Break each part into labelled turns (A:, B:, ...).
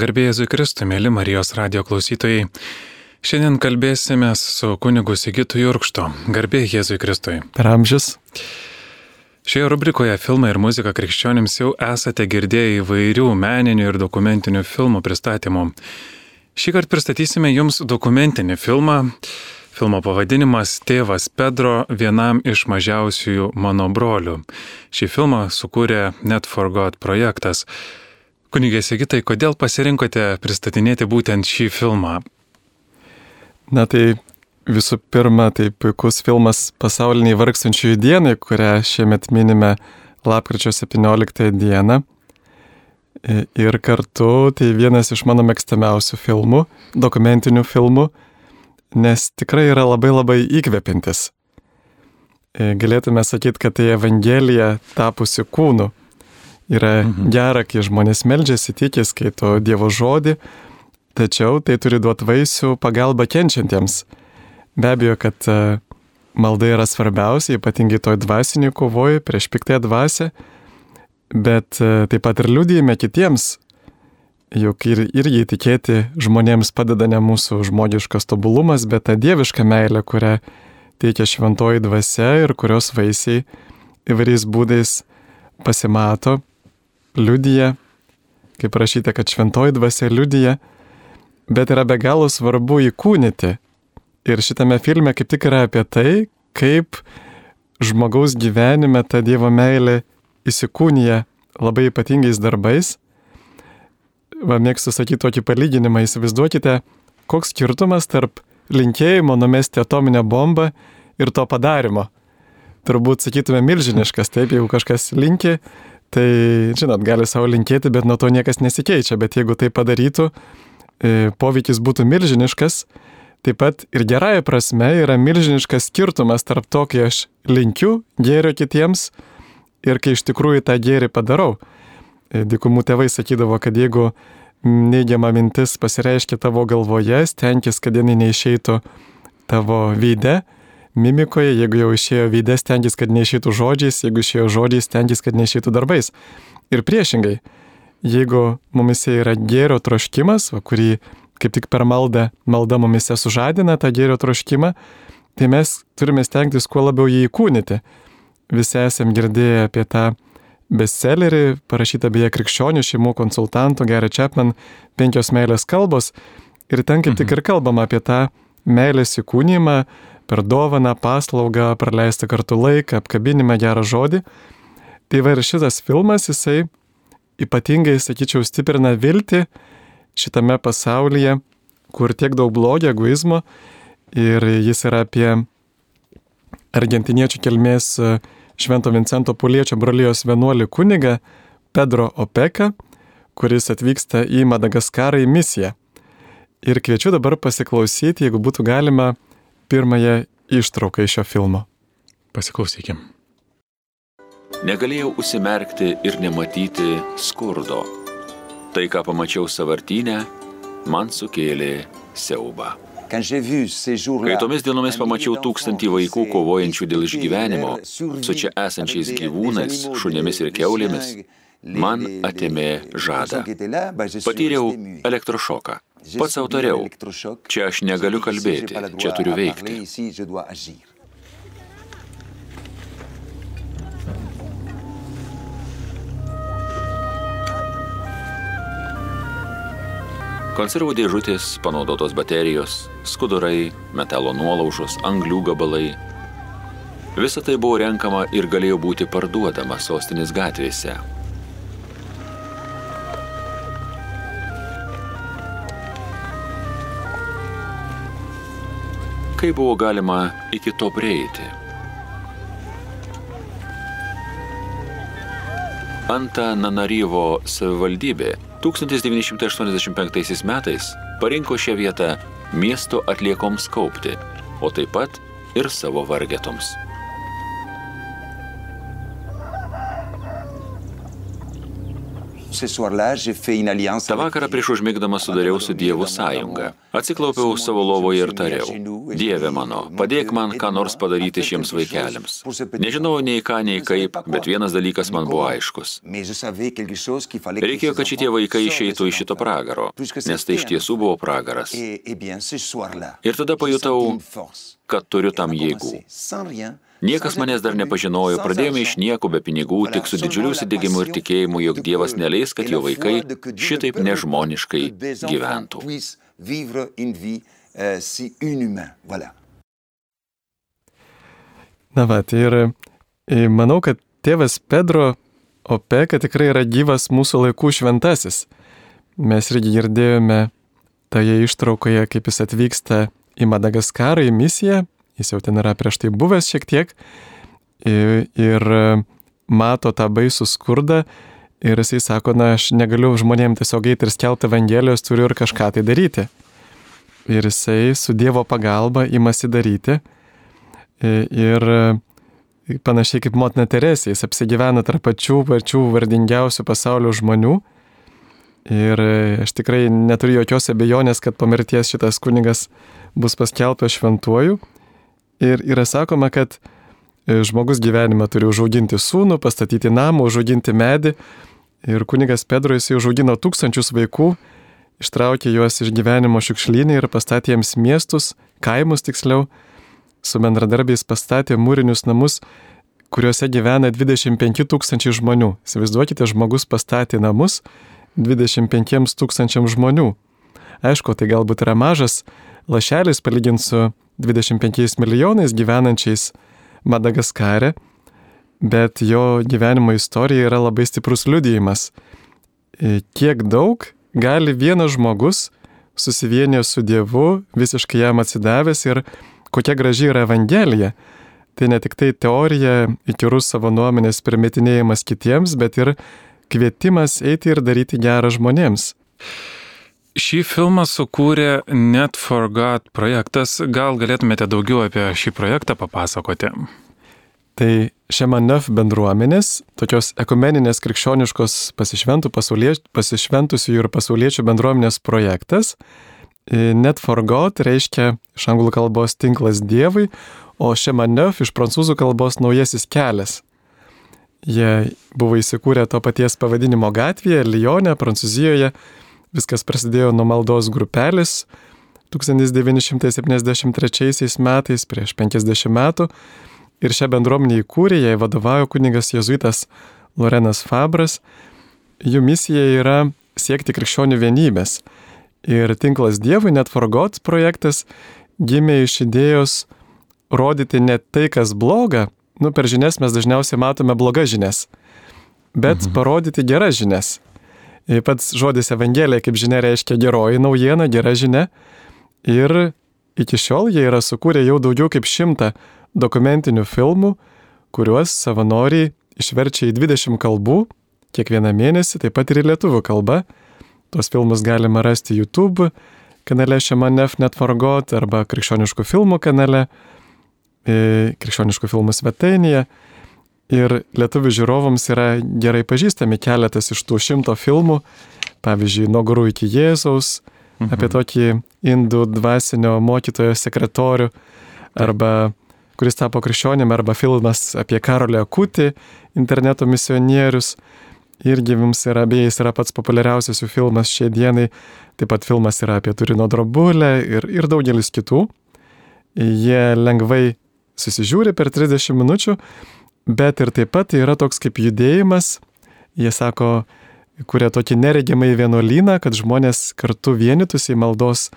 A: Garbėjai Jėzui Kristui, mėly Marijos radio klausytojai. Šiandien kalbėsime su kunigu Sigitu Jurkštu. Garbėjai Jėzui Kristui.
B: Per amžius.
A: Šioje rubrikoje filmai ir muzika krikščionims jau esate girdėję įvairių meninių ir dokumentinių filmų pristatymų. Šį kartą pristatysime jums dokumentinį filmą. Filmo pavadinimas Tėvas Pedro vienam iš mažiausiųjų mano brolių. Šį filmą sukūrė Net for God projektas. Kunigė Sigitai, kodėl pasirinkote pristatinėti būtent šį filmą?
B: Na tai visų pirma, tai puikus filmas pasauliniai vargstančiųjų dienai, kurią šiemet minime lapkričio 17 dieną. Ir kartu tai vienas iš mano mėgstamiausių filmų, dokumentinių filmų, nes tikrai yra labai labai įkvepintis. Galėtume sakyti, kad tai Evangelija tapusi kūnu Yra mhm. gera, kai žmonės meldžiasi, tiki, skaito Dievo žodį, tačiau tai turi duoti vaisių pagalba kenčiantiems. Be abejo, kad e, malda yra svarbiausia, ypatingai toj dvasinėje kovoje prieš piktąją dvasę, bet e, taip pat ir liūdėjime kitiems, juk ir, irgi tikėti žmonėms padeda ne mūsų žmogiškas tobulumas, bet ta dieviška meilė, kurią teikia šventoji dvasia ir kurios vaisiai įvairiais būdais pasimato liudyja, kaip rašyta, kad šventoji dvasia liudyja, bet yra be galo svarbu įkūnyti. Ir šitame filme kaip tik yra apie tai, kaip žmogaus gyvenime ta Dievo meilė įsikūnija labai ypatingais darbais. Va, mėgstu sakyti tokį palyginimą, įsivaizduokite, koks skirtumas tarp linkėjimo numesti atominę bombą ir to padarimo. Turbūt sakytume milžiniškas, taip, jeigu kažkas linki, Tai, žinot, gali savo linkėti, bet nuo to niekas nesikeičia. Bet jeigu tai padarytų, e, poveikis būtų milžiniškas. Taip pat ir gerąją prasme yra milžiniškas skirtumas tarp to, kai aš linkiu gėrio kitiems ir kai iš tikrųjų tą gėrį padarau. E, Dikumų tėvai sakydavo, kad jeigu neigiama mintis pasireiškia tavo galvoje, stenkis, kad jinai neišeitų tavo veide, mimikoje, jeigu jau išėjo veidės, tenkis, kad neišėtų žodžiais, jeigu išėjo žodžiais, tenkis, kad neišėtų darbais. Ir priešingai, jeigu mumise yra gėrio troškimas, kurį kaip tik per maldą, malda mumise sužadina tą gėrio troškimą, tai mes turime stengtis kuo labiau jį įkūnyti. Visi esam girdėję apie tą bestsellerį, parašytą beje krikščionių šeimų konsultantų Gary Chapman, penkios meilės kalbos. Ir ten kaip tik mhm. ir kalbama apie tą meilės įkūnymą, per dovaną, paslaugą, praleistą kartu laiką, apkabinimą, gerą žodį. Tai va ir šitas filmas, jisai ypatingai, sakyčiau, stiprina viltį šitame pasaulyje, kur tiek daug blogio, egoizmo ir jis yra apie argentiniečių kilmės e, Švento Vincento Puliečio brolijos vienuolį kunigą Pedro Opeka, kuris atvyksta į Madagaskarą į misiją. Ir kviečiu dabar pasiklausyti, jeigu būtų galima, pirmąją ištrauką iš šio filmo.
A: Pasiklausykim.
C: Negalėjau užsimerkti ir nematyti skurdo. Tai, ką pamačiau savartinę, man sukėlė siaubą. Kai tomis dienomis pamačiau tūkstantį vaikų kovojančių dėl išgyvenimo su čia esančiais gyvūnais, šunėmis ir keulėmis, man atėmė žadą. Patyriau elektrošoką. Pats autoriau, čia aš negaliu kalbėti, čia turiu veikti. Konservų dėžutės, panaudotos baterijos, skudurai, metalo nuolaužos, anglių gabalai. Visa tai buvo renkama ir galėjo būti parduodama sostinės gatvėse. Kaip buvo galima iki to prieiti? Anta Nanaryvo savivaldybė 1985 metais parinko šią vietą miesto atliekoms kaupti, o taip pat ir savo vargetoms. Ta vakarą prieš užmigdamas sudariau su Dievu sąjungą. Atsiklaupiau savo lovoje ir tariau, Dieve mano, padėk man ką nors padaryti šiems vaikeliams. Nežinau nei ką, nei kaip, bet vienas dalykas man buvo aiškus. Reikėjo, kad šitie vaikai išeitų iš šito pragaro, nes tai iš tiesų buvo pragaras. Ir tada pajutau, kad turiu tam jėgų. Niekas manęs dar nepažinojo, pradėjome iš nieko be pinigų, tik su didžiuliu įsidėgymu ir tikėjimu, jog Dievas neleis, kad jo vaikai šitaip nežmoniškai gyventų.
B: Na va, tai ir e, manau, kad tėvas Pedro Opeka tikrai yra gyvas mūsų laikų šventasis. Mes irgi girdėjome toje ištraukoje, kaip jis atvyksta į Madagaskarą į misiją jis jau ten yra prieš tai buvęs šiek tiek ir, ir mato tą baisų skurdą ir jisai sako, na, aš negaliu žmonėms tiesiog eiti ir skelbti Evangelijos, turiu ir kažką tai daryti. Ir jisai su Dievo pagalba imasi daryti. Ir panašiai kaip motina Teresė, jis apsigyvena tarp pačių pačių vardingiausių pasaulio žmonių. Ir aš tikrai neturiu jokios abejonės, kad po mirties šitas kunigas bus paskelbtas šventuoju. Ir yra sakoma, kad e, žmogus gyvenime turi užauginti sūnų, pastatyti namą, užauginti medį. Ir kunigas Pedro jisai užaugino tūkstančius vaikų, ištraukė juos iš gyvenimo šiukšlynį ir pastatė jiems miestus, kaimus tiksliau. Su bendradarbiais pastatė mūrinius namus, kuriuose gyvena 25 tūkstančiai žmonių. Įsivaizduokite, žmogus pastatė namus 25 tūkstančiam žmonių. Aišku, tai galbūt yra mažas lašelis palyginti su 25 milijonais gyvenančiais Madagaskare, bet jo gyvenimo istorija yra labai stiprus liudijimas. E, kiek daug gali vienas žmogus susivienio su Dievu, visiškai jam atsidavęs ir kokia graži yra Evangelija. Tai ne tik tai teorija, įkyrus savo nuomonės primetinėjimas kitiems, bet ir kvietimas eiti ir daryti gerą žmonėms.
A: Šį filmą sukūrė Net for God projektas. Gal galėtumėte daugiau apie šį projektą papasakoti?
B: Tai Šemanef bendruomenės, tokios ekumeninės krikščioniškos pasišventusių ir pasauliečių bendruomenės projektas. Net for God reiškia iš anglų kalbos tinklas Dievui, o Šemanef iš prancūzų kalbos naujasis kelias. Jie buvo įsikūrę to paties pavadinimo gatvėje, Lyone, Prancūzijoje Viskas prasidėjo nuo maldos grupelės 1973 metais, prieš 50 metų. Ir šią bendruomenę įkūrė, jai vadovauja kunigas jezuitas Lorenas Fabras. Jų misija yra siekti krikščionių vienybės. Ir tinklas Dievui, net Forgot projektas, gimė iš idėjos rodyti ne tai, kas bloga, nu per žinias mes dažniausiai matome blogas žinias, bet mhm. parodyti geras žinias. Pats žodis Evangelija, kaip žinia, reiškia geroji naujiena, gera žinia. Ir iki šiol jie yra sukūrę jau daugiau kaip šimtą dokumentinių filmų, kuriuos savanoriai išverčia į 20 kalbų kiekvieną mėnesį, taip pat ir į lietuvių kalbą. Tuos filmus galima rasti YouTube kanale Šemanef Netvargot arba Krikščioniškų filmų kanale, e, Krikščioniškų filmų svetainėje. Ir lietuvių žiūrovams yra gerai pažįstami keletas iš tų šimto filmų, pavyzdžiui, Nuo gurų iki Jėzaus, mhm. apie tokį indų dvasinio mokytojo sekretorių, arba kuris tapo krikščionim, arba filmas apie Karolį Akutį, interneto misionierius. Irgi jums yra abiejais yra pats populiariausias jų filmas šiai dienai. Taip pat filmas yra apie Turino drobulę ir, ir daugelis kitų. Jie lengvai susižiūri per 30 minučių bet ir taip pat yra toks kaip judėjimas, jie sako, kuria tokį neregimai vienuolyną, kad žmonės kartu vienytųsi į maldos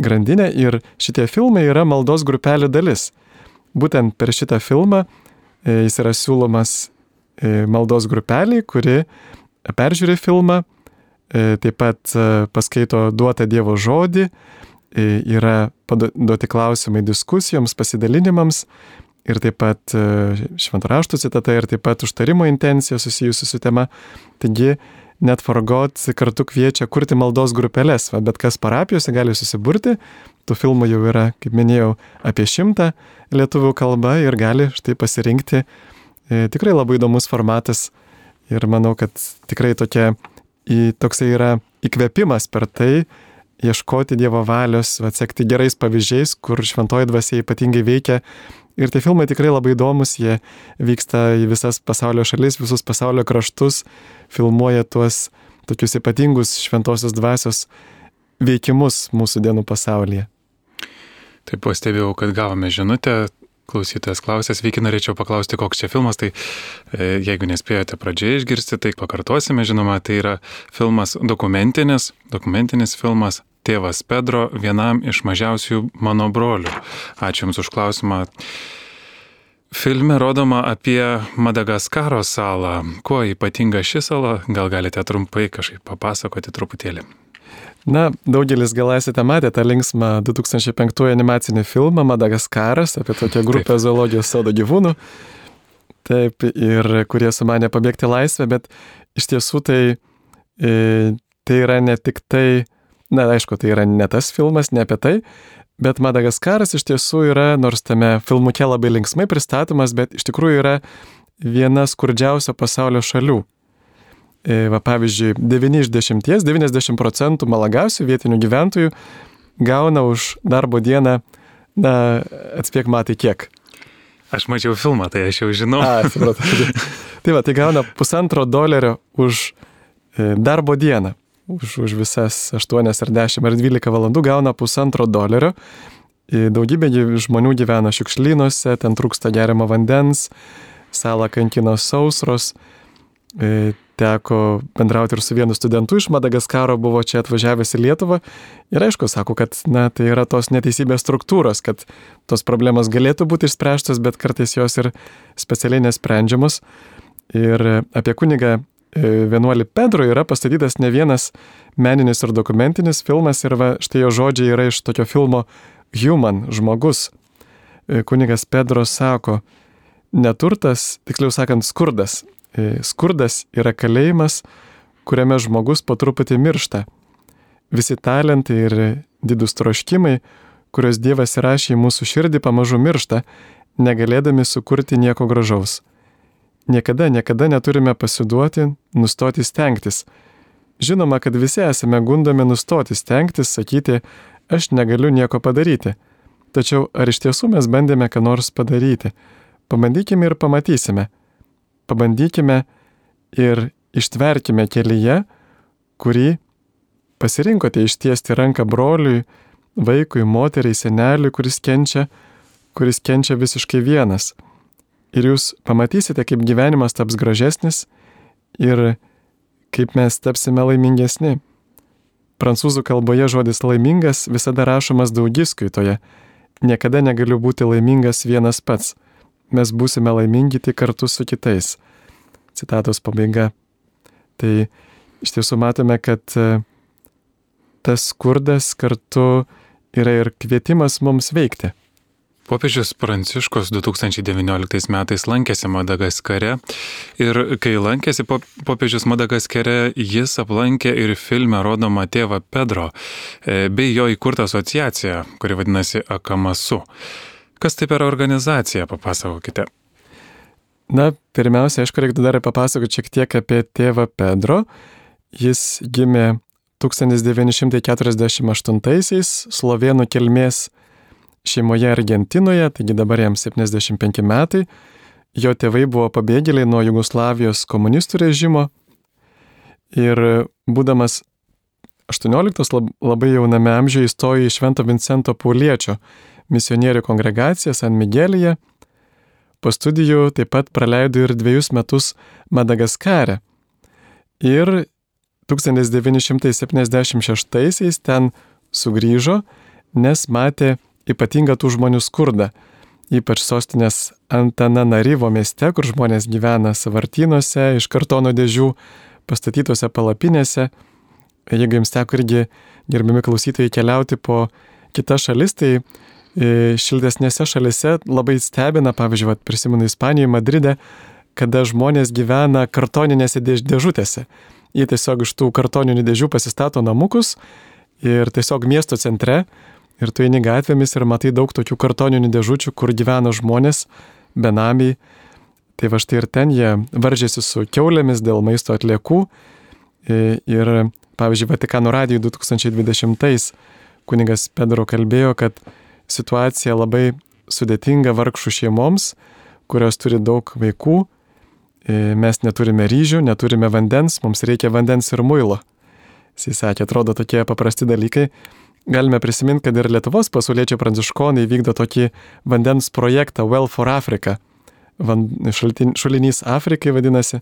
B: grandinę ir šitie filmai yra maldos grupelių dalis. Būtent per šitą filmą e, jis yra siūlomas e, maldos grupeliai, kuri peržiūri filmą, e, taip pat paskaito duotą Dievo žodį, yra duoti klausimai diskusijoms, pasidalinimams ir taip pat e, šventraštų citata ir taip pat užtarimo intencija susijusi su tema. Taigi net Forgot kartu kviečia kurti maldos grupelės, va, bet kas parapijose gali susiburti. Tų filmų jau yra, kaip minėjau, apie šimtą lietuvių kalba ir gali štai pasirinkti. E, tikrai labai įdomus formatas ir manau, kad tikrai tokia toksai yra įkvėpimas per tai, ieškoti Dievo valios, atsekti gerais pavyzdžiais, kur šventoji dvasia ypatingai veikia. Ir tie filmai tikrai labai įdomus, jie vyksta į visas pasaulio šalis, visus pasaulio kraštus, filmuoja tuos tokius ypatingus šventosios dvasios veikimus mūsų dienų pasaulyje.
A: Taip pastebėjau, kad gavome žinutę, klausytojas klausė, sveiki, norėčiau paklausti, koks čia filmas, tai e, jeigu nespėjote pradžioje išgirsti, tai pakartosime, žinoma, tai yra filmas dokumentinis, dokumentinis filmas Tėvas Pedro vienam iš mažiausių mano brolių. Ačiū Jums už klausimą. Filme rodoma apie Madagaskaro salą. Kuo ypatinga ši sala? Gal galite trumpai kažkaip papasakoti truputėlį?
B: Na, daugelis gal esate matę tą linksmą 2005 animacinį filmą Madagaskaras apie tokią grupę Taip. zoologijos sodo gyvūnų. Taip, ir kurie sumanė pabėgti laisvę, bet iš tiesų tai, e, tai yra ne tik tai, na, aišku, tai yra ne tas filmas, ne apie tai, bet Madagaskaras iš tiesų yra, nors tame filmuke labai linksmai pristatomas, bet iš tikrųjų yra viena skurdžiausio pasaulio šalių. E, va, pavyzdžiui, 9 iš 10, 90 procentų malagausių vietinių gyventojų gauna už darbo dieną, na, atspėk matai kiek.
A: Aš mačiau filmą, tai aš jau žinau.
B: A, supratau. tai va, tai gauna pusantro dolerio už e, darbo dieną. Už, už visas 8 ar 10 ar 12 valandų gauna pusantro dolerio. Daugybė žmonių gyvena šiukšlynuose, ten trūksta geriamo vandens, salą kankino sausros teko bendrauti ir su vienu studentu iš Madagaskaro, buvo čia atvažiavęs į Lietuvą. Ir aišku, sako, kad na, tai yra tos neteisybės struktūros, kad tos problemos galėtų būti išspręstos, bet kartais jos ir specialiai nesprendžiamos. Ir apie kunigą vienuolį Pedro yra pastatytas ne vienas meninis ir dokumentinis filmas ir va, štai jo žodžiai yra iš tokio filmo Human, žmogus. E, kunigas Pedro sako, neturtas, tiksliau sakant, skurdas E, skurdas yra kalėjimas, kuriame žmogus po truputį miršta. Visi talentai ir didus troškimai, kuriuos Dievas įrašė į mūsų širdį, pamažu miršta, negalėdami sukurti nieko gražaus. Niekada, niekada neturime pasiduoti, nustoti stengtis. Žinoma, kad visi esame gundomi nustoti stengtis, sakyti, aš negaliu nieko padaryti. Tačiau ar iš tiesų mes bandėme ką nors padaryti? Pabandykime ir pamatysime pabandykime ir ištverkime kelyje, kurį pasirinkote ištiesti ranką broliui, vaikui, moteriai, seneliui, kuris kenčia, kuris kenčia visiškai vienas. Ir jūs pamatysite, kaip gyvenimas taps gražesnis ir kaip mes tapsime laimingesni. Prancūzų kalboje žodis laimingas visada rašomas daugiskaitoje. Niekada negaliu būti laimingas vienas pats mes būsime laimingi tik kartu su kitais. Citatos pabaiga. Tai iš tiesų matome, kad e, tas skurdas kartu yra ir kvietimas mums veikti.
A: Popiežius Pranciškus 2019 metais lankėsi Madagaskare ir kai lankėsi popiežius Madagaskare, jis aplankė ir filme rodomą tėvą Pedro e, bei jo įkurtą asociaciją, kuri vadinasi Akamasu. Kas tai per organizacija, papasakokite.
B: Na, pirmiausia, aišku, reiktų dar papasakoti šiek tiek apie tėvą Pedro. Jis gimė 1948-aisiais slovėnų kilmės šeimoje Argentinoje, taigi dabar jam 75 metai. Jo tėvai buvo pabėgėliai nuo Jugoslavijos komunistų režimo ir būdamas 18 labai jauname amžiuje įstojo į Švento Vincento Pauliečio misionierių kongregaciją San Miguelyje. Po studijų taip pat praleido ir dviejus metus Madagaskare. Ir 1976-aisiais ten sugrįžo, nes matė ypatingą tų žmonių skurdą, ypač sostinės Antananarivo mieste, kur žmonės gyvena savartynuose, iš kartono dėžių, pastatytose palapinėse. Jeigu jums teko irgi, gerbimi klausytojai, keliauti po kitas šalis, tai šiltesnėse šalise labai stebina, pavyzdžiui, vat, prisimenu Ispanijoje, Madride, kada žmonės gyvena kartoninėse dėžutėse. Jie tiesiog iš tų kartoninių dėžių pasistato namukus ir tiesiog miesto centre ir tu eini gatvėmis ir matai daug tokių kartoninių dėžučių, kur gyvena žmonės, benamiai. Tai va štai ir ten jie varžėsi su keulėmis dėl maisto atliekų Ir, pavyzdžiui, Vatikano radijui 2020 kunigas Pedro kalbėjo, kad situacija labai sudėtinga vargšų šeimoms, kurios turi daug vaikų. E, mes neturime ryžių, neturime vandens, mums reikia vandens ir muilo. Jis sakė, atrodo tokie paprasti dalykai. Galime prisiminti, kad ir Lietuvos pasauliečiai pranciškonai vykdo tokį vandens projektą Well for Africa. Van, šulinys Afrikai vadinasi,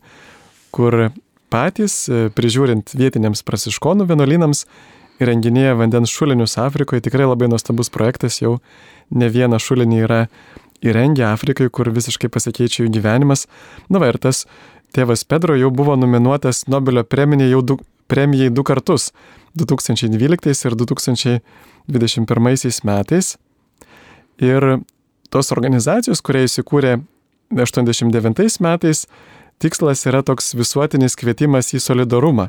B: kur patys, e, prižiūrint vietiniams pranciškonų vienuolynams, įrenginėja vandens šulinius Afrikoje. Tikrai labai nuostabus projektas, jau ne vieną šulinį yra įrengę Afrikai, kur visiškai pasikeičia jų gyvenimas. Na va ir tas tėvas Pedro jau buvo nominuotas Nobelio premijai jau du, premijai du kartus - 2012 ir 2021 metais. Ir tos organizacijos, kurie įsikūrė 89 metais, tikslas yra toks visuotinis kvietimas į solidarumą.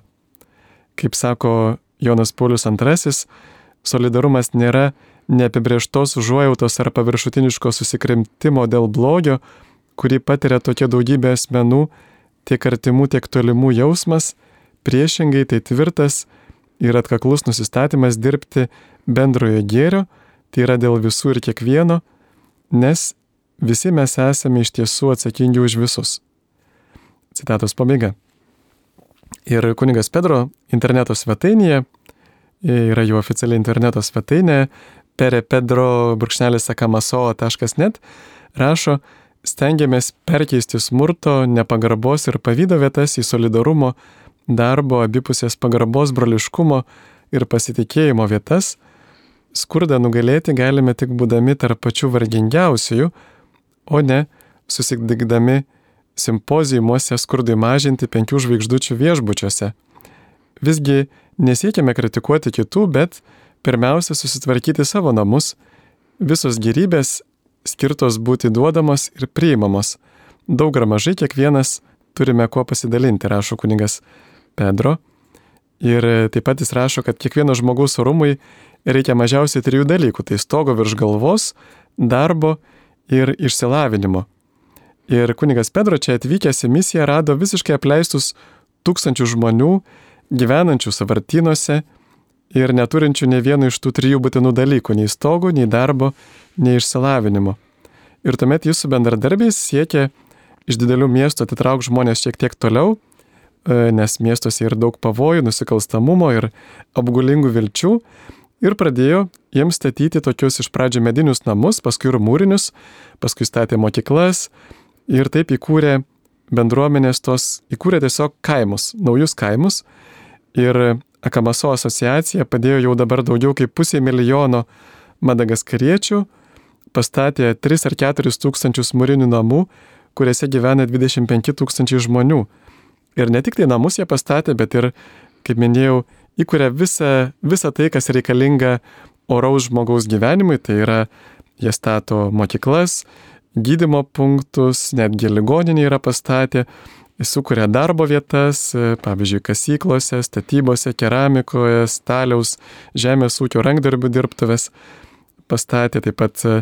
B: Kaip sako Jonas Paulius II, solidarumas nėra neapibrieštos užuojautos ar paviršutiniško susikrimtimo dėl blogio, kurį patiria tokia daugybė asmenų, tiek artimų, tiek tolimų jausmas, priešingai tai tvirtas ir atkaklus nusistatymas dirbti bendrojo gėrio, tai yra dėl visų ir kiekvieno, nes visi mes esame iš tiesų atsakingi už visus. Citatos pabaiga. Ir kuningas Pedro interneto svetainėje, yra jų oficiali interneto svetainė, perepedro.akamaso.net, rašo, stengiamės perkeisti smurto, nepagarbos ir pavydo vietas į solidarumo, darbo, abipusės pagarbos, broliškumo ir pasitikėjimo vietas. Skurdą nugalėti galime tik būdami tarp pačių vargingiausiųjų, o ne susitikdami simpozijuose skurdui mažinti penkių žvaigždučių viešbučiuose. Visgi nesiekime kritikuoti kitų, bet pirmiausia susitvarkyti savo namus, visos gerybės skirtos būti duodamos ir priimamos. Daug ar mažai kiekvienas turime kuo pasidalinti, rašo kuningas Pedro. Ir taip pat jis rašo, kad kiekvieno žmogaus orumui reikia mažiausiai trijų dalykų - tai stogo virš galvos, darbo ir išsilavinimo. Ir kunigas Pedro čia atvykęs į misiją rado visiškai apleistus tūkstančių žmonių gyvenančių savartynuose ir neturinčių ne vieno iš tų trijų būtinų dalykų - nei stogų, nei darbo, nei išsilavinimo. Ir tuomet su bendradarbiais siekia iš didelių miestų atitraukti žmonės šiek tiek toliau, e, nes miestuose yra daug pavojų, nusikalstamumo ir apgulingų vilčių. Ir pradėjo jiems statyti tokius iš pradžio medinius namus, paskui ir mūrinius, paskui statė mokyklas, ir taip įkūrė bendruomenės tos, įkūrė tiesiog kaimus, naujus kaimus. Ir Akamaso asociacija padėjo jau dabar daugiau kaip pusė milijono madagaskariečių, pastatė 3 ar 4 tūkstančius mūrinių namų, kuriuose gyvena 25 tūkstančiai žmonių. Ir ne tik tai namus jie pastatė, bet ir, kaip minėjau, įkūrė visą, visą tai, kas reikalinga oraus žmogaus gyvenimui, tai yra jie stato mokyklas, gydymo punktus, netgi ligoninį yra pastatę, sukuria darbo vietas, pavyzdžiui, kasyklose, statybose, keramikoje, staliaus, žemės ūkio rankdarbių dirbtuvės, pastatė taip pat e,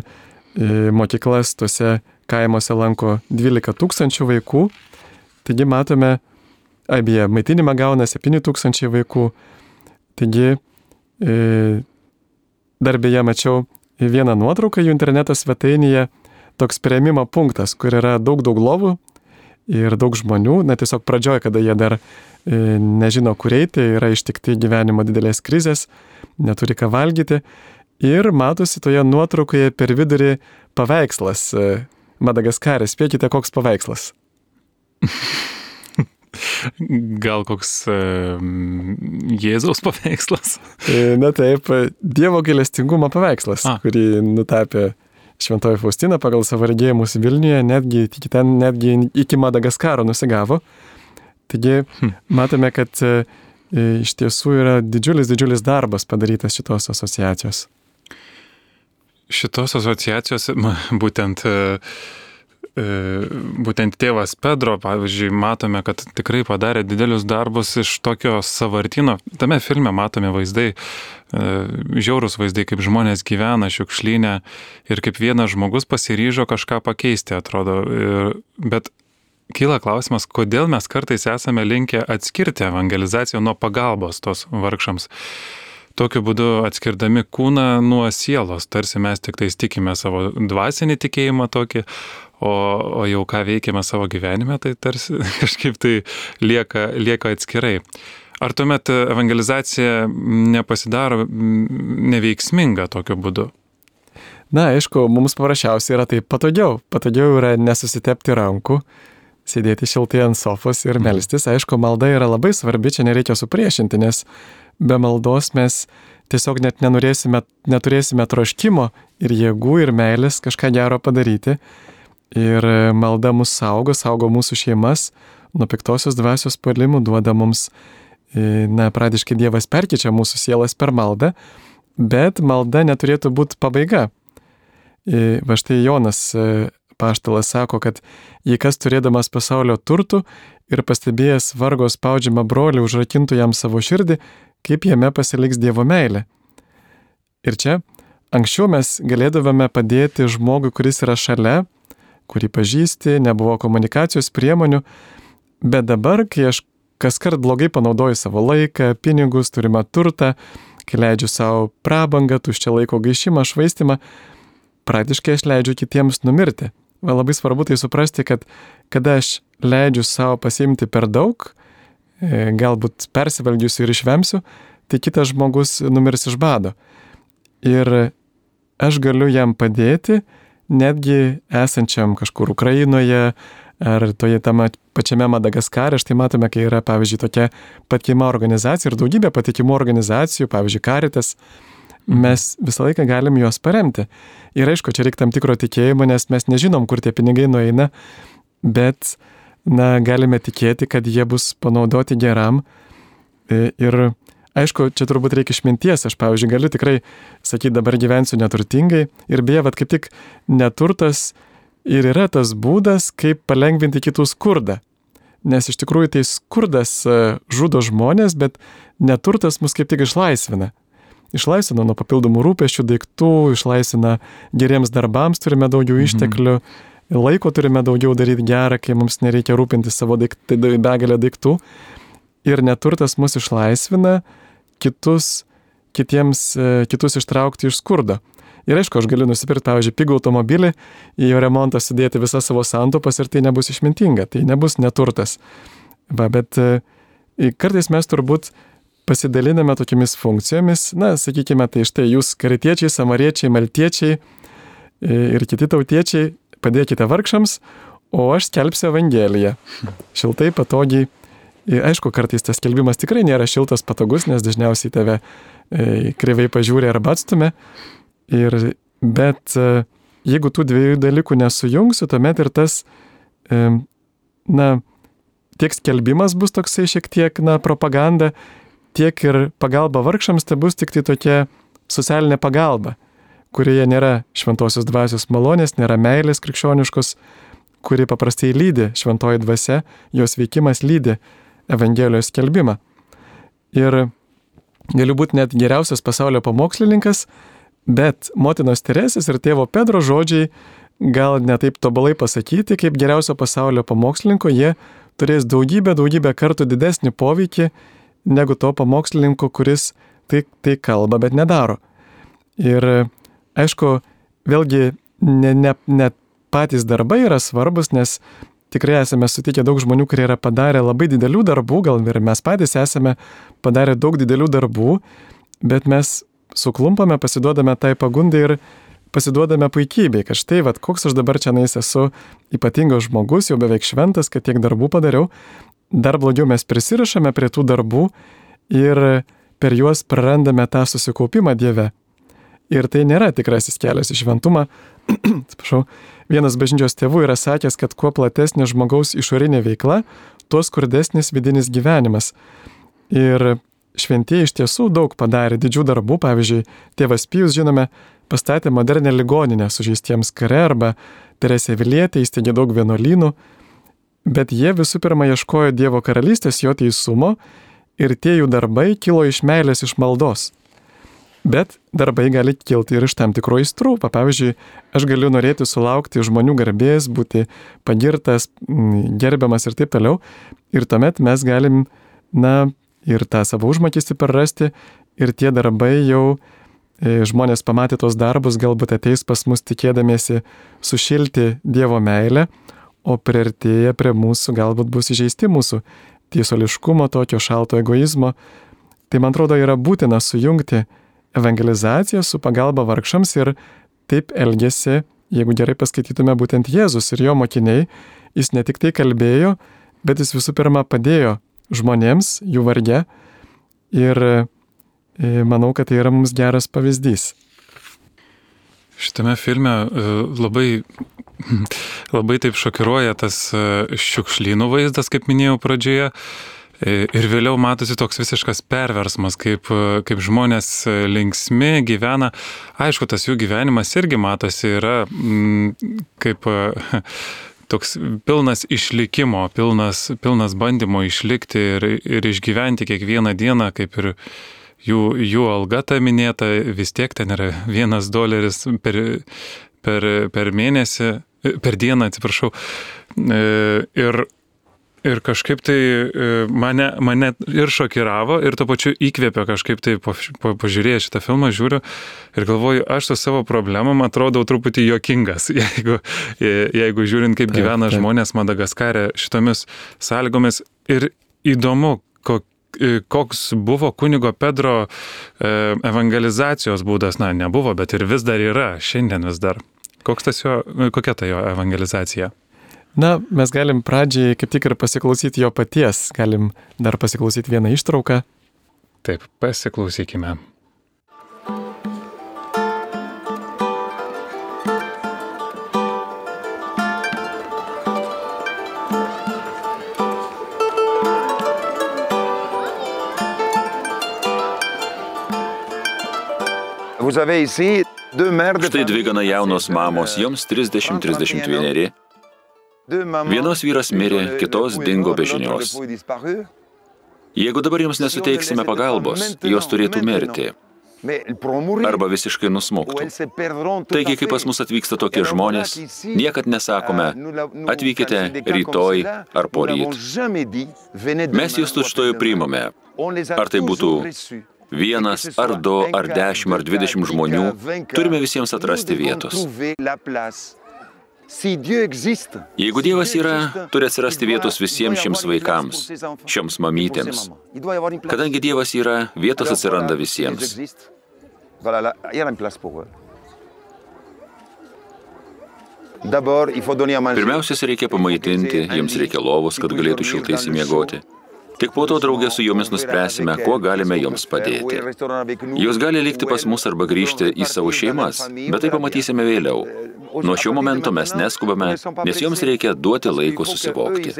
B: mokyklas tuose kaimuose lanko 12 tūkstančių vaikų, taigi matome, abie maitinimą gauna 7 tūkstančiai vaikų, taigi e, dar beje mačiau vieną nuotrauką jų interneto svetainėje, toks prieimimo punktas, kur yra daug, daug lovų ir daug žmonių, na tiesiog pradžioje, kada jie dar e, nežino, kur eiti, yra ištikti gyvenimo didelės krizės, neturi ką valgyti. Ir matosi toje nuotraukoje per vidurį paveikslas e, Madagaskarė. Spėkite, koks paveikslas.
A: Gal koks e, Jėzaus paveikslas?
B: E, na taip, Dievo gailestingumo paveikslas, A. kurį nutapė Šventoji Faustina pagal savo regėjimus Vilniuje netgi ten, netgi iki Madagaskaro nusigavo. Taigi hm. matome, kad e, iš tiesų yra didžiulis, didžiulis darbas padarytas šitos asociacijos.
A: Šitos asociacijos būtent E, būtent tėvas Pedro, pavyzdžiui, matome, kad tikrai padarė didelius darbus iš tokio savartino. Tame filme matome vaizdai, e, žiaurus vaizdai, kaip žmonės gyvena šiukšlynę ir kaip vienas žmogus pasiryžo kažką pakeisti, atrodo. Bet kyla klausimas, kodėl mes kartais esame linkę atskirti evangelizaciją nuo pagalbos tos vargšams. Tokiu būdu atskirdami kūną nuo sielos, tarsi mes tik tais tikime savo dvasinį tikėjimą tokį, o, o jau ką veikiame savo gyvenime, tai tarsi kažkaip tai lieka, lieka atskirai. Ar tuomet evangelizacija nepasidaro neveiksminga tokiu būdu?
B: Na, aišku, mums paprasčiausiai yra tai patogiau. Patogiau yra nesusitepti rankų, sėdėti šiltai ant sofos ir mhm. melstis. Aišku, malda yra labai svarbi, čia nereikia supriešinti, nes be maldos mes tiesiog net neturėsime troškimo ir jėgų ir meilės kažką gero padaryti. Ir malda mus saugo, saugo mūsų šeimas nuo piktosios dvasios palimų, duoda mums, e, na, pradiškai Dievas perkyčia mūsų sielas per maldą, bet malda neturėtų būti pabaiga. Va štai Jonas e, paštalas sako, kad jei kas turėdamas pasaulio turtų ir pastebėjęs vargo spaudžiamą brolį užrakintų jam savo širdį, kaip jame pasiliks Dievo meilė. Ir čia anksčiau mes galėdavome padėti žmogui, kuris yra šalia, kurį pažįsti, nebuvo komunikacijos priemonių, bet dabar, kai aš kas kart blogai panaudoju savo laiką, pinigus, turimą turtą, kai leidžiu savo prabangą, tuščią laiko gaišimą, švaistimą, praktiškai aš leidžiu kitiems numirti. Va, labai svarbu tai suprasti, kad kada aš leidžiu savo pasiimti per daug, e, galbūt persivalgysiu ir išvemsiu, tai kitas žmogus numirs iš bado. Ir aš galiu jam padėti, netgi esančiam kažkur Ukrainoje ar toje tame pačiame Madagaskare, štai matome, kai yra, pavyzdžiui, tokia patikima organizacija ir daugybė patikimų organizacijų, pavyzdžiui, Karitas, mes visą laiką galim juos paremti. Ir aišku, čia reikia tam tikro tikėjimo, nes mes nežinom, kur tie pinigai nueina, bet, na, galime tikėti, kad jie bus panaudoti geram. E, ir aišku, čia turbūt reikia išminties. Aš, pavyzdžiui, galiu tikrai sakyti, dabar gyvensiu neturtingai. Ir beje, vad kaip tik neturtas ir yra tas būdas, kaip palengvinti kitų skurdą. Nes iš tikrųjų tai skurdas e, žudo žmonės, bet neturtas mus kaip tik išlaisvina išlaisvina nuo papildomų rūpeščių, daiktų, išlaisvina geriems darbams, turime daugiau mhm. išteklių, laiko turime daugiau daryti gerą, kai mums nereikia rūpinti savo daiktai, begalę daiktų. Ir neturtas mus išlaisvina kitus, kitiems, e, kitus ištraukti iš skurdo. Ir aišku, aš galiu nusipirkti, pavyzdžiui, pigų automobilį, į jo remontą sudėti visas savo santupas ir tai nebus išmintinga, tai nebus neturtas. Va, bet e, kartais mes turbūt pasidaliname tokiamis funkcijomis. Na, sakykime, tai štai jūs karitiečiai, samariečiai, maltiečiai e, ir kiti tautiečiai padėkite vargšams, o aš skelbsiu Evangeliją. Šiltai, patogiai. Ir aišku, kartais tas skelbimas tikrai nėra šiltas, patogus, nes dažniausiai tave e, kreivai pažiūrė arba atstume. Ir, bet e, jeigu tų dviejų dalykų nesujungsiu, tuomet ir tas, e, na, tiek skelbimas bus toksai šiek tiek, na, propaganda, tiek ir pagalba vargšams tai bus tik tai tokia socialinė pagalba, kurioje nėra šventosios dvasios malonės, nėra meilės krikščioniškos, kuri paprastai lydi šventoji dvasia, jos veikimas lydi Evangelijos skelbimą. Ir galiu būti net geriausias pasaulio pamokslininkas, bet motinos Teresės ir tėvo Pedro žodžiai gal netaip tobulai pasakyti, kaip geriausio pasaulio pamokslininko, jie turės daugybę, daugybę kartų didesnį poveikį negu to pamokslininko, kuris tai, tai kalba, bet nedaro. Ir aišku, vėlgi ne, ne, ne patys darbai yra svarbus, nes tikrai esame sutikę daug žmonių, kurie yra padarę labai didelių darbų, gal ir mes patys esame padarę daug didelių darbų, bet mes suklumpame, pasiduodame tai pagundai ir pasiduodame puikybei, kad štai, vad, koks aš dabar čia nais esu ypatingas žmogus, jau beveik šventas, kad tiek darbų padariau, dar blogiau mes prisirašame prie tų darbų ir per juos prarandame tą susikaupimą Dieve. Ir tai nėra tikrasis kelias į šventumą. Atsiprašau, vienas bažnyčios tėvų yra sakęs, kad kuo platesnė žmogaus išorinė veikla, tuo skurdesnis vidinis gyvenimas. Ir šventieji iš tiesų daug padarė didžių darbų, pavyzdžiui, tėvas Pijus, žinome, pastatė modernę ligoninę sužeistiems kare arba Teresė Vilietė įsteigė daug vienuolynų, Bet jie visų pirma ieškojo Dievo karalystės, jo teisumo ir tie jų darbai kilo iš meilės, iš maldos. Bet darbai gali kilti ir iš tam tikro įstrų. Pavyzdžiui, aš galiu norėti sulaukti žmonių garbės, būti pagirtas, gerbiamas ir taip toliau. Ir tuomet mes galim, na, ir tą savo užmokestį prarasti, ir tie darbai jau e, žmonės pamatė tos darbus, galbūt ateis pas mus tikėdamiesi sušilti Dievo meilę, o priartėję prie mūsų galbūt bus įžeisti mūsų tiesoliškumo, tokio šalto egoizmo. Tai man atrodo yra būtina sujungti evangelizaciją su pagalba vargšams ir taip elgėsi, jeigu gerai paskaitytume būtent Jėzus ir jo mokiniai, jis ne tik tai kalbėjo, bet jis visų pirma padėjo žmonėms jų varge ir e, manau, kad tai yra mums geras pavyzdys.
A: Šitame filme e, labai, labai taip šokiruoja tas e, šiukšlynų vaizdas, kaip minėjau pradžioje. E, ir vėliau matosi toks visiškas perversmas, kaip, e, kaip žmonės e, linksmi gyvena. Aišku, tas jų gyvenimas irgi matosi yra mm, kaip toks pilnas išlikimo, pilnas, pilnas bandymo išlikti ir, ir išgyventi kiekvieną dieną, kaip ir jų, jų alga ta minėta, vis tiek ten yra vienas doleris per, per, per mėnesį, per dieną, atsiprašau. Ir Ir kažkaip tai e, mane, mane ir šokiravo, ir to pačiu įkvėpė kažkaip tai po, po, pažiūrėjęs šitą filmą, žiūriu ir galvoju, aš su savo problemom atrodau truputį jokingas, jeigu, jeigu žiūrint, kaip gyvena žmonės Madagaskarė šitomis sąlygomis. Ir įdomu, kokie koks buvo kunigo Pedro e, evangelizacijos būdas, na, nebuvo, bet ir vis dar yra, šiandien vis dar. Koks tas jo, kokia ta jo evangelizacija?
B: Na, mes galim pradžiai kaip tik ir pasiklausyti jo paties, galim dar pasiklausyti vieną ištrauką.
A: Taip, pasiklausykime.
C: Štai dvi gana jaunos mamos, joms 30-31 Vienos vyras mirė, kitos dingo be žinios. Jeigu dabar jums nesuteiksime pagalbos, jos turėtų mirti. Arba visiškai nusmuktų. Taigi, kai pas mus atvyksta tokie žmonės, niekad nesakome, atvykite rytoj ar poryt. Mes jūs tučtojų priimame. Ar tai būtų vienas, ar du, ar dešimt, ar dvidešimt žmonių, turime visiems atrasti vietos. Jeigu Dievas yra, turi atsirasti vietos visiems šiems vaikams, šioms mamytėms. Kadangi Dievas yra, vietos atsiranda visiems. Pirmiausia, reikia pamaitinti, jiems reikia lovos, kad galėtų šiltai įsimiegoti. Tik po to draugė su jomis nuspręsime, kuo galime joms padėti. Jos gali likti pas mus arba grįžti į savo šeimas, bet tai pamatysime vėliau. Nuo šio momento mes neskubame, nes joms reikia duoti laiko susivokti.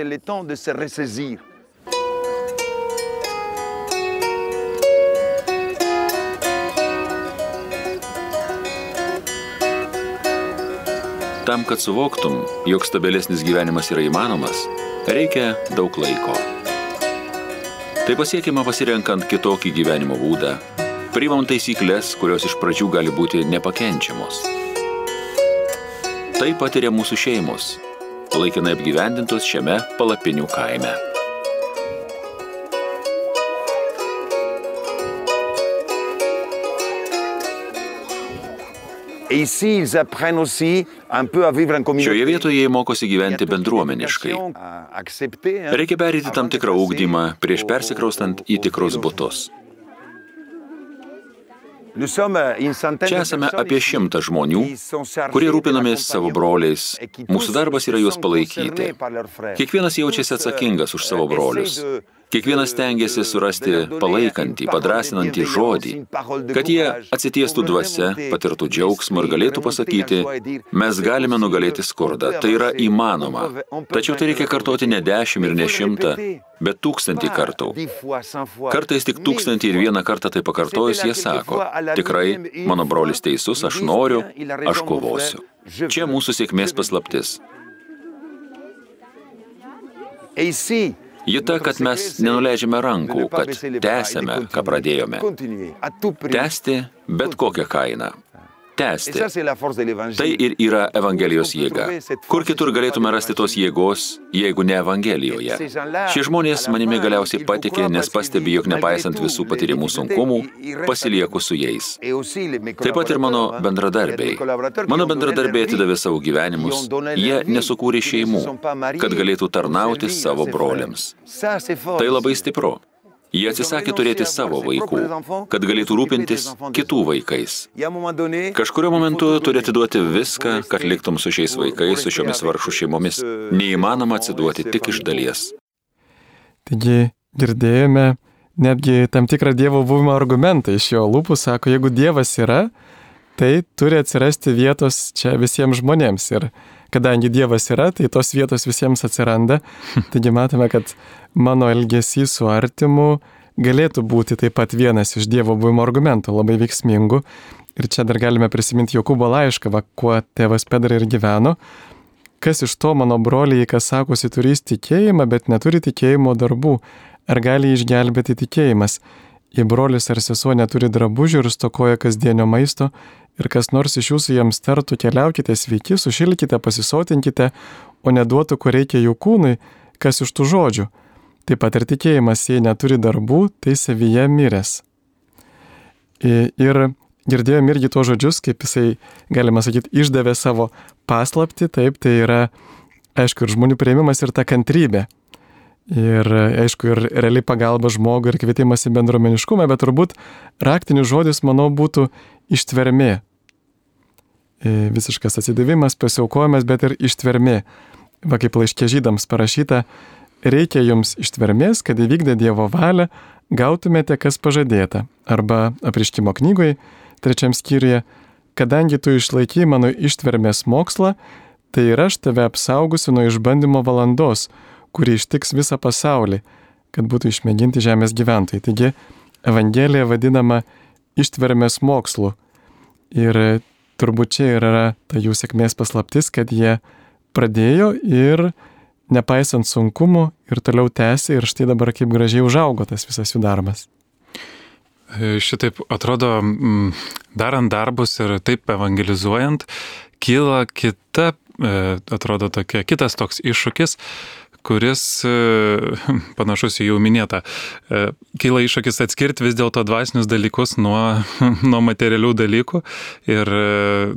C: Tam, kad suvoktum, jog stabilesnis gyvenimas yra įmanomas, reikia daug laiko. Tai pasiekima pasirenkant kitokį gyvenimo būdą, priimant taisyklės, kurios iš pradžių gali būti nepakenčiamos. Tai patiria mūsų šeimos, laikinai apgyvendintos šiame palapinių kaime. Šioje vietoje jie mokosi gyventi bendruomeniškai. Reikia perėti tam tikrą ūkdymą prieš persikraustant į tikrus būtus. Čia esame apie šimtą žmonių, kurie rūpinamės savo broliais. Mūsų darbas yra juos palaikyti. Kiekvienas jaučiasi atsakingas už savo brolius. Kiekvienas tengiasi surasti palaikantį, padrasinantį žodį, kad jie atsitiestų dvasia, patirtų džiaugsmą ir galėtų pasakyti, mes galime nugalėti skurdą, tai yra įmanoma. Tačiau tai reikia kartoti ne dešimt ir ne šimtą, bet tūkstantį kartų. Kartais tik tūkstantį ir vieną kartą tai pakartojus jie sako, tikrai, mano brolis teisus, aš noriu, aš kovosiu. Čia mūsų sėkmės paslaptis. Ji ta, kad mes nenuleidžiame rankų, kad tęsėme, ką pradėjome. Tęsti bet kokią kainą tęsti. Tai ir yra Evangelijos jėga. Kur kitur galėtume rasti tos jėgos, jeigu ne Evangelijoje? Šie žmonės manimi galiausiai patikė, nes pastebi, jog nepaisant visų patyrimų sunkumų, pasilieku su jais. Taip pat ir mano bendradarbiai. Mano bendradarbiai atidavė savo gyvenimus, jie nesukūrė šeimų, kad galėtų tarnauti savo broliams. Tai labai stipru. Jie atsisakė turėti savo vaikų, kad galėtų rūpintis kitų vaikais. Kažkurio momentu turi atiduoti viską, kad liktum su šiais vaikais, su šiomis varšų šeimomis. Neįmanoma atsiduoti tik iš dalies.
B: Taigi girdėjome netgi tam tikrą Dievo buvimo argumentą iš jo lūpų, sako, jeigu Dievas yra, tai turi atsirasti vietos čia visiems žmonėms. Ir kadangi Dievas yra, tai tos vietos visiems atsiranda. Taigi matome, kad mano elgesys su artimu galėtų būti taip pat vienas iš Dievo buvimo argumentų, labai veiksmingų. Ir čia dar galime prisiminti Jokūbo laišką, va, kuo tėvas Pedra ir gyveno. Kas iš to mano broliai, kas sakosi, turės tikėjimą, bet neturi tikėjimo darbų, ar gali išgelbėti tikėjimas? Jei brolis ar sesuo neturi drabužių ir stokoja kasdienio maisto, ir kas nors iš jūsų jiems tartų, keliaukite sveiki, sušilkite, pasisotinkite, o neduotų, ko reikia jų kūnui, kas iš tų žodžių. Taip pat ir tikėjimas, jei neturi darbų, tai savyje miręs. Ir girdėjom irgi tuos žodžius, kaip jisai, galima sakyti, išdavė savo paslapti, taip, tai yra, aišku, ir žmonių prieimimas ir ta kantrybė. Ir, aišku, ir realiai pagalba žmogui ir kvietimas į bendromeniškumą, bet turbūt raktinis žodis, manau, būtų ištvermė. Visiškas atsidavimas, pasiaukojimas, bet ir ištvermė. Va kaip laiškė žydams parašyta, reikia jums ištvermės, kad įvykdę Dievo valią gautumėte, kas pažadėta. Arba apriškimo knygoje, trečiam skyriuje, kadangi tu išlaiky mano ištvermės mokslą, tai ir aš tave apsaugusiu nuo išbandymo valandos, kuri ištiks visą pasaulį, kad būtų išmėginti žemės gyventojai. Taigi, Evangelija vadinama ištvermės mokslu. Ir turbūt čia yra ta jų sėkmės paslaptis, kad jie pradėjo ir nepaisant sunkumų ir toliau tęsė ir štai dabar kaip gražiai užaugo tas visas jų darbas.
A: E, šitaip atrodo, darant darbus ir taip evangelizuojant, kyla kita, e, atrodo tokia, kitas toks iššūkis, kuris e, panašus į jau minėtą. E, kyla iššūkis atskirti vis dėlto dvasinius dalykus nuo, nuo materialių dalykų ir e,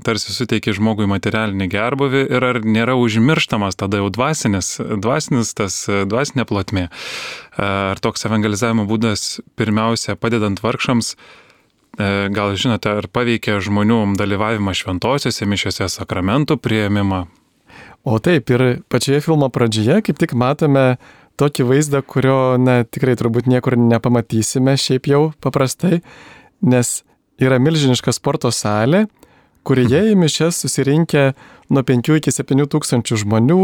A: tarsi suteikia žmogui materialinį gerbuvį ir ar nėra užmirštamas tada jau dvasinis, dvasinis tas dvasinė plotmė. Ar toks evangelizavimo būdas pirmiausia padedant vargšams gal žinote, ar paveikia žmonių dalyvavimą šventosiuose mišiuose, sakramentų prieimimą,
B: O taip, ir pačioje filmo pradžioje kaip tik matome tokį vaizdą, kurio, na, tikrai turbūt niekur nepamatysime šiaip jau paprastai, nes yra milžiniška sporto salė, kurioje į mišes susirinkę nuo 5 iki 7 tūkstančių žmonių,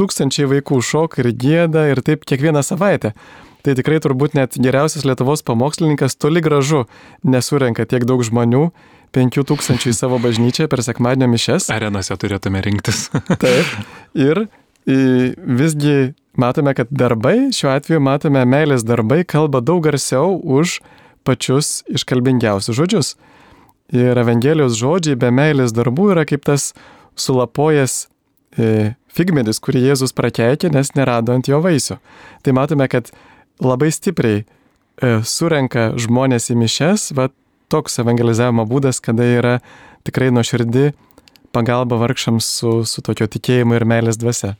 B: tūkstančiai vaikų šoka ir gėda ir taip kiekvieną savaitę. Tai tikrai turbūt net geriausias Lietuvos pamokslininkas toli gražu nesurenka tiek daug žmonių 5000 į savo bažnyčią per sekmadienio mišes.
A: Arenose turėtume rinktis.
B: Taip. Ir visgi matome, kad darbai, šiuo atveju matome, meilės darbai kalba daug garsiau už pačius iškalbingiausius žodžius. Ir Evangelijos žodžiai be meilės darbų yra kaip tas sulapojas e, figmedis, kurį Jėzus prakeikė, nes nerado ant jo vaisių. Tai matome, kad labai stipriai e, surenka žmonės į mišes, va toks evangelizavimo būdas, kada yra tikrai nuoširdi pagalba vargšams su, su tokio tikėjimu ir meilės dvasia.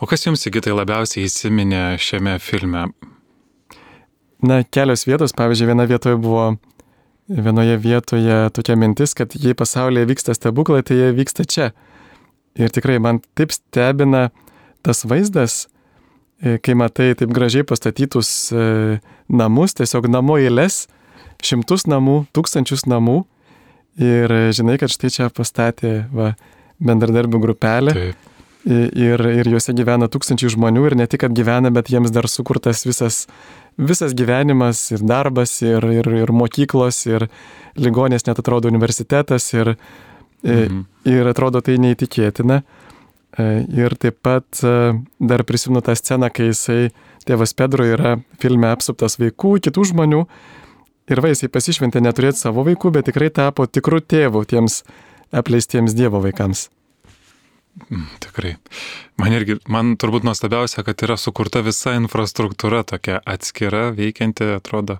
A: O kas jums įgytai labiausiai įsiminė šiame filme?
B: Na, kelios vietos, pavyzdžiui, viena vietoje buvo, vienoje vietoje tokia mintis, kad jei pasaulyje vyksta stebuklai, tai jie vyksta čia. Ir tikrai man taip stebina tas vaizdas, e, kai matai taip gražiai pastatytus e, namus, tiesiog namo eilės, šimtus namų, tūkstančius namų ir žinai, kad štai čia pastatė va, bendradarbių grupelė. Taip. Ir, ir juose gyvena tūkstančiai žmonių ir ne tik, kad gyvena, bet jiems dar sukurtas visas, visas gyvenimas ir darbas ir, ir, ir mokyklos ir ligonės net atrodo universitetas ir, mhm. ir atrodo tai neįtikėtina. Ir taip pat dar prisimenu tą sceną, kai jisai, tėvas Pedro yra filme apsuptas vaikų, kitų žmonių. Ir va, jisai pasišventė neturėti savo vaikų, bet tikrai tapo tikrų tėvų tiems apleistiems Dievo vaikams.
A: Mm, tikrai. Man irgi, man turbūt nuostabiausia, kad yra sukurta visa infrastruktūra tokia atskira, veikianti, atrodo.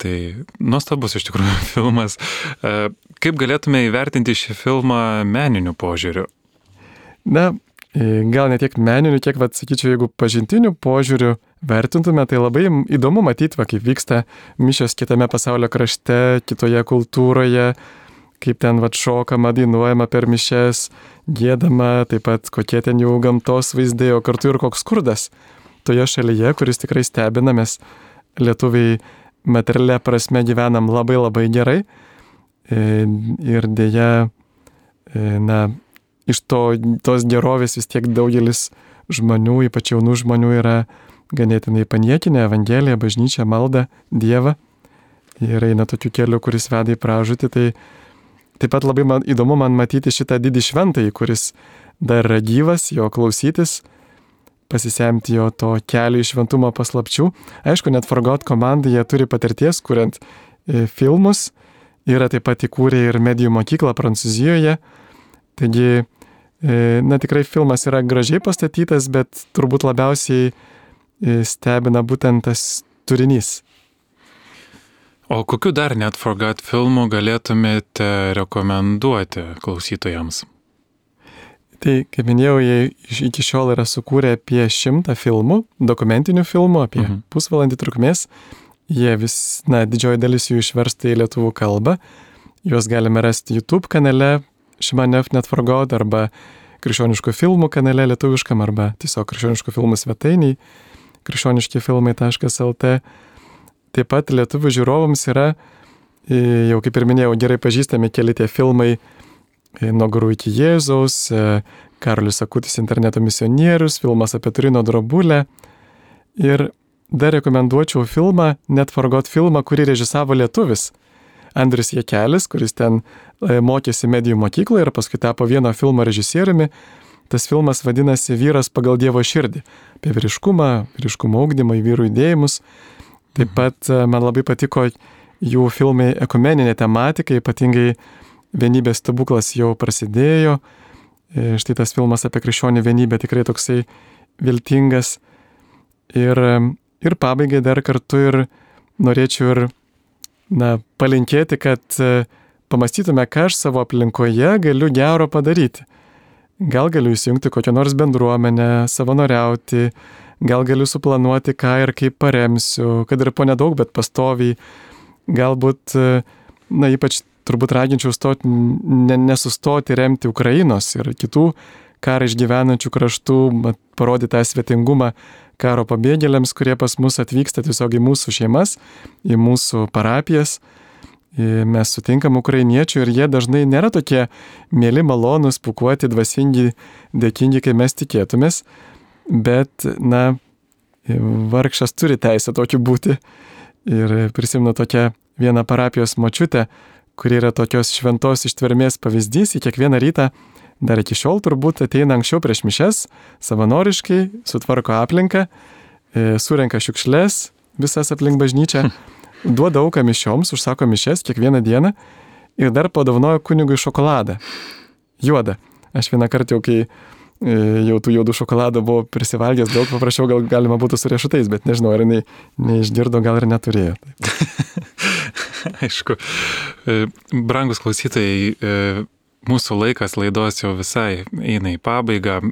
A: Tai nuostabus iš tikrųjų filmas. E, kaip galėtume įvertinti šį filmą meniniu požiūriu?
B: Na, gal ne tiek meniniu, kiek, vad, sakyčiau, jeigu pažintiniu požiūriu vertintume, tai labai įdomu matyti, va, kaip vyksta mišios kitame pasaulio krašte, kitoje kultūroje, kaip ten vad šokama, dainuojama per mišes, gėdama, taip pat kokie ten jau gamtos vaizdai, o kartu ir koks skurdas toje šalyje, kuris tikrai stebina, mes lietuviai materialia prasme gyvenam labai labai gerai. E, ir dėja, e, na, iš to, tos gerovės vis tiek daugelis žmonių, ypač jaunų žmonių, yra ganėtinai paniekinę Evangeliją, bažnyčią, maldą, Dievą ir eina tokiu keliu, kuris veda į pražūtį, tai Taip pat labai man, įdomu man matyti šitą didį šventąjį, kuris dar yra gyvas, jo klausytis, pasisemti jo to kelio iš šventumo paslapčių. Aišku, net Forgot komanda jie turi patirties, kuriant e, filmus, yra taip pat įkūrę ir medijų mokyklą Prancūzijoje. Taigi, na tikrai filmas yra gražiai pastatytas, bet turbūt labiausiai e, stebina būtent tas turinys.
A: O kokiu dar net Forgot filmų galėtumėte rekomenduoti klausytojams?
B: Tai, kaip minėjau, jie iki šiol yra sukūrę apie šimtą filmų, dokumentinių filmų, apie mhm. pusvalandį trukmės. Jie vis, na, didžioji dalis jų išversta į lietuvių kalbą. Juos galime rasti YouTube kanale Šimanev Net Forgot arba krikščioniškų filmų kanale lietuviškam arba tiesiog krikščioniškų filmų svetainiai krikščioniškifilmai.lt. Taip pat lietuvių žiūrovams yra, e, jau kaip ir minėjau, gerai pažįstami keli tie filmai e, Nuo garų iki Jėzaus, e, Karolis Akutis interneto misionierius, filmas apie Turino drobulę. Ir dar rekomenduočiau filmą, net Forgot filmą, kurį režisavo lietuvis. Andrius Jekelis, kuris ten mokėsi medijų mokykloje ir paskui tapo vieno filmo režisieriumi. Tas filmas vadinasi Vyras pagal Dievo širdį. Apie vyriškumą, vyriškumo augdymą, vyrų judėjimus. Taip pat e, man labai patiko jų filmai ekumeninė tematika, ypatingai vienybės stebuklas jau prasidėjo. E, štai tas filmas apie krikščionių vienybę tikrai toksai viltingas. Ir, e, ir pabaigai dar kartu ir norėčiau ir na, palinkėti, kad pamastytume, ką aš savo aplinkoje galiu gero padaryti. Gal galiu įsijungti kokią nors bendruomenę, savanoriauti, gal galiu suplanuoti, ką ir kaip paremsiu, kad ir po nedaug, bet pastoviai. Galbūt, na, ypač turbūt raginčiau stoti, ne, nesustoti remti Ukrainos ir kitų karą išgyvenančių kraštų, parodyti tą svetingumą karo pabėgėliams, kurie pas mus atvyksta tiesiog į mūsų šeimas, į mūsų parapijas. Mes sutinkam ukrainiečių ir jie dažnai nėra tokie mėly, malonūs, pukuoti, dvasingi, dėkingi, kaip mes tikėtumės. Bet, na, vargšas turi teisę tokiu būti. Ir prisimenu tokią vieną parapijos močiutę, kuri yra tokios šventos ištvermės pavyzdys, į kiekvieną rytą, dar iki šiol turbūt ateina anksčiau prieš mišes, savanoriškai, sutvarko aplinką, e, surenka šiukšles, visas aplink bažnyčią, duoda auką mišioms, užsako mišes kiekvieną dieną ir dar padovanojo kunigui šokoladą. Juodą. Aš vieną kartą jau, kai E, jau tų juodų šokoladų buvo prisivalgęs, daug paprašiau, gal galima būtų su riešutais, bet nežinau, ar jinai neišgirdo, gal ir neturėjo.
A: Aišku. E, brangus klausytojai, e, mūsų laikas laidos jau visai eina į pabaigą.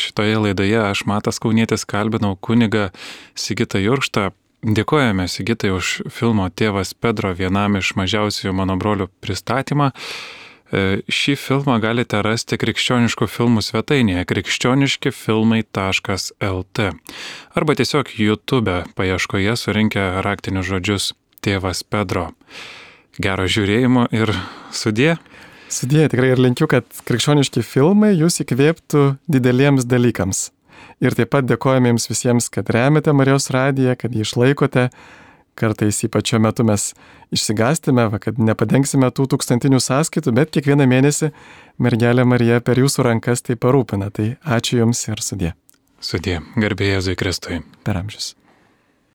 A: Šitoje laidoje aš Matas Kaunietis kalbinau kunigą Sigitą Jurštą. Dėkojame Sigitai už filmo Tėvas Pedro vienam iš mažiausių mano brolių pristatymą. E, šį filmą galite rasti krikščioniškų filmų svetainėje krikščioniškifilmai.lt arba tiesiog YouTube paieškoje surinkę raktinius žodžius Tėvas Pedro. Gero žiūrėjimo ir sudė.
B: Sudė, tikrai ir linkiu, kad krikščioniški filmai jūs įkvėptų dideliems dalykams. Ir taip pat dėkojame jums visiems, kad remiate Marijos radiją, kad jį išlaikote, kartais ypač šiuo metu mes išsigastime, va, kad nepadengsime tų tūkstantinių sąskaitų, bet kiekvieną mėnesį mergelė Marija per jūsų rankas tai parūpina. Tai ačiū Jums ir sudė.
A: Sudė, garbėjai Jėzui Kristui.
B: Per amžius.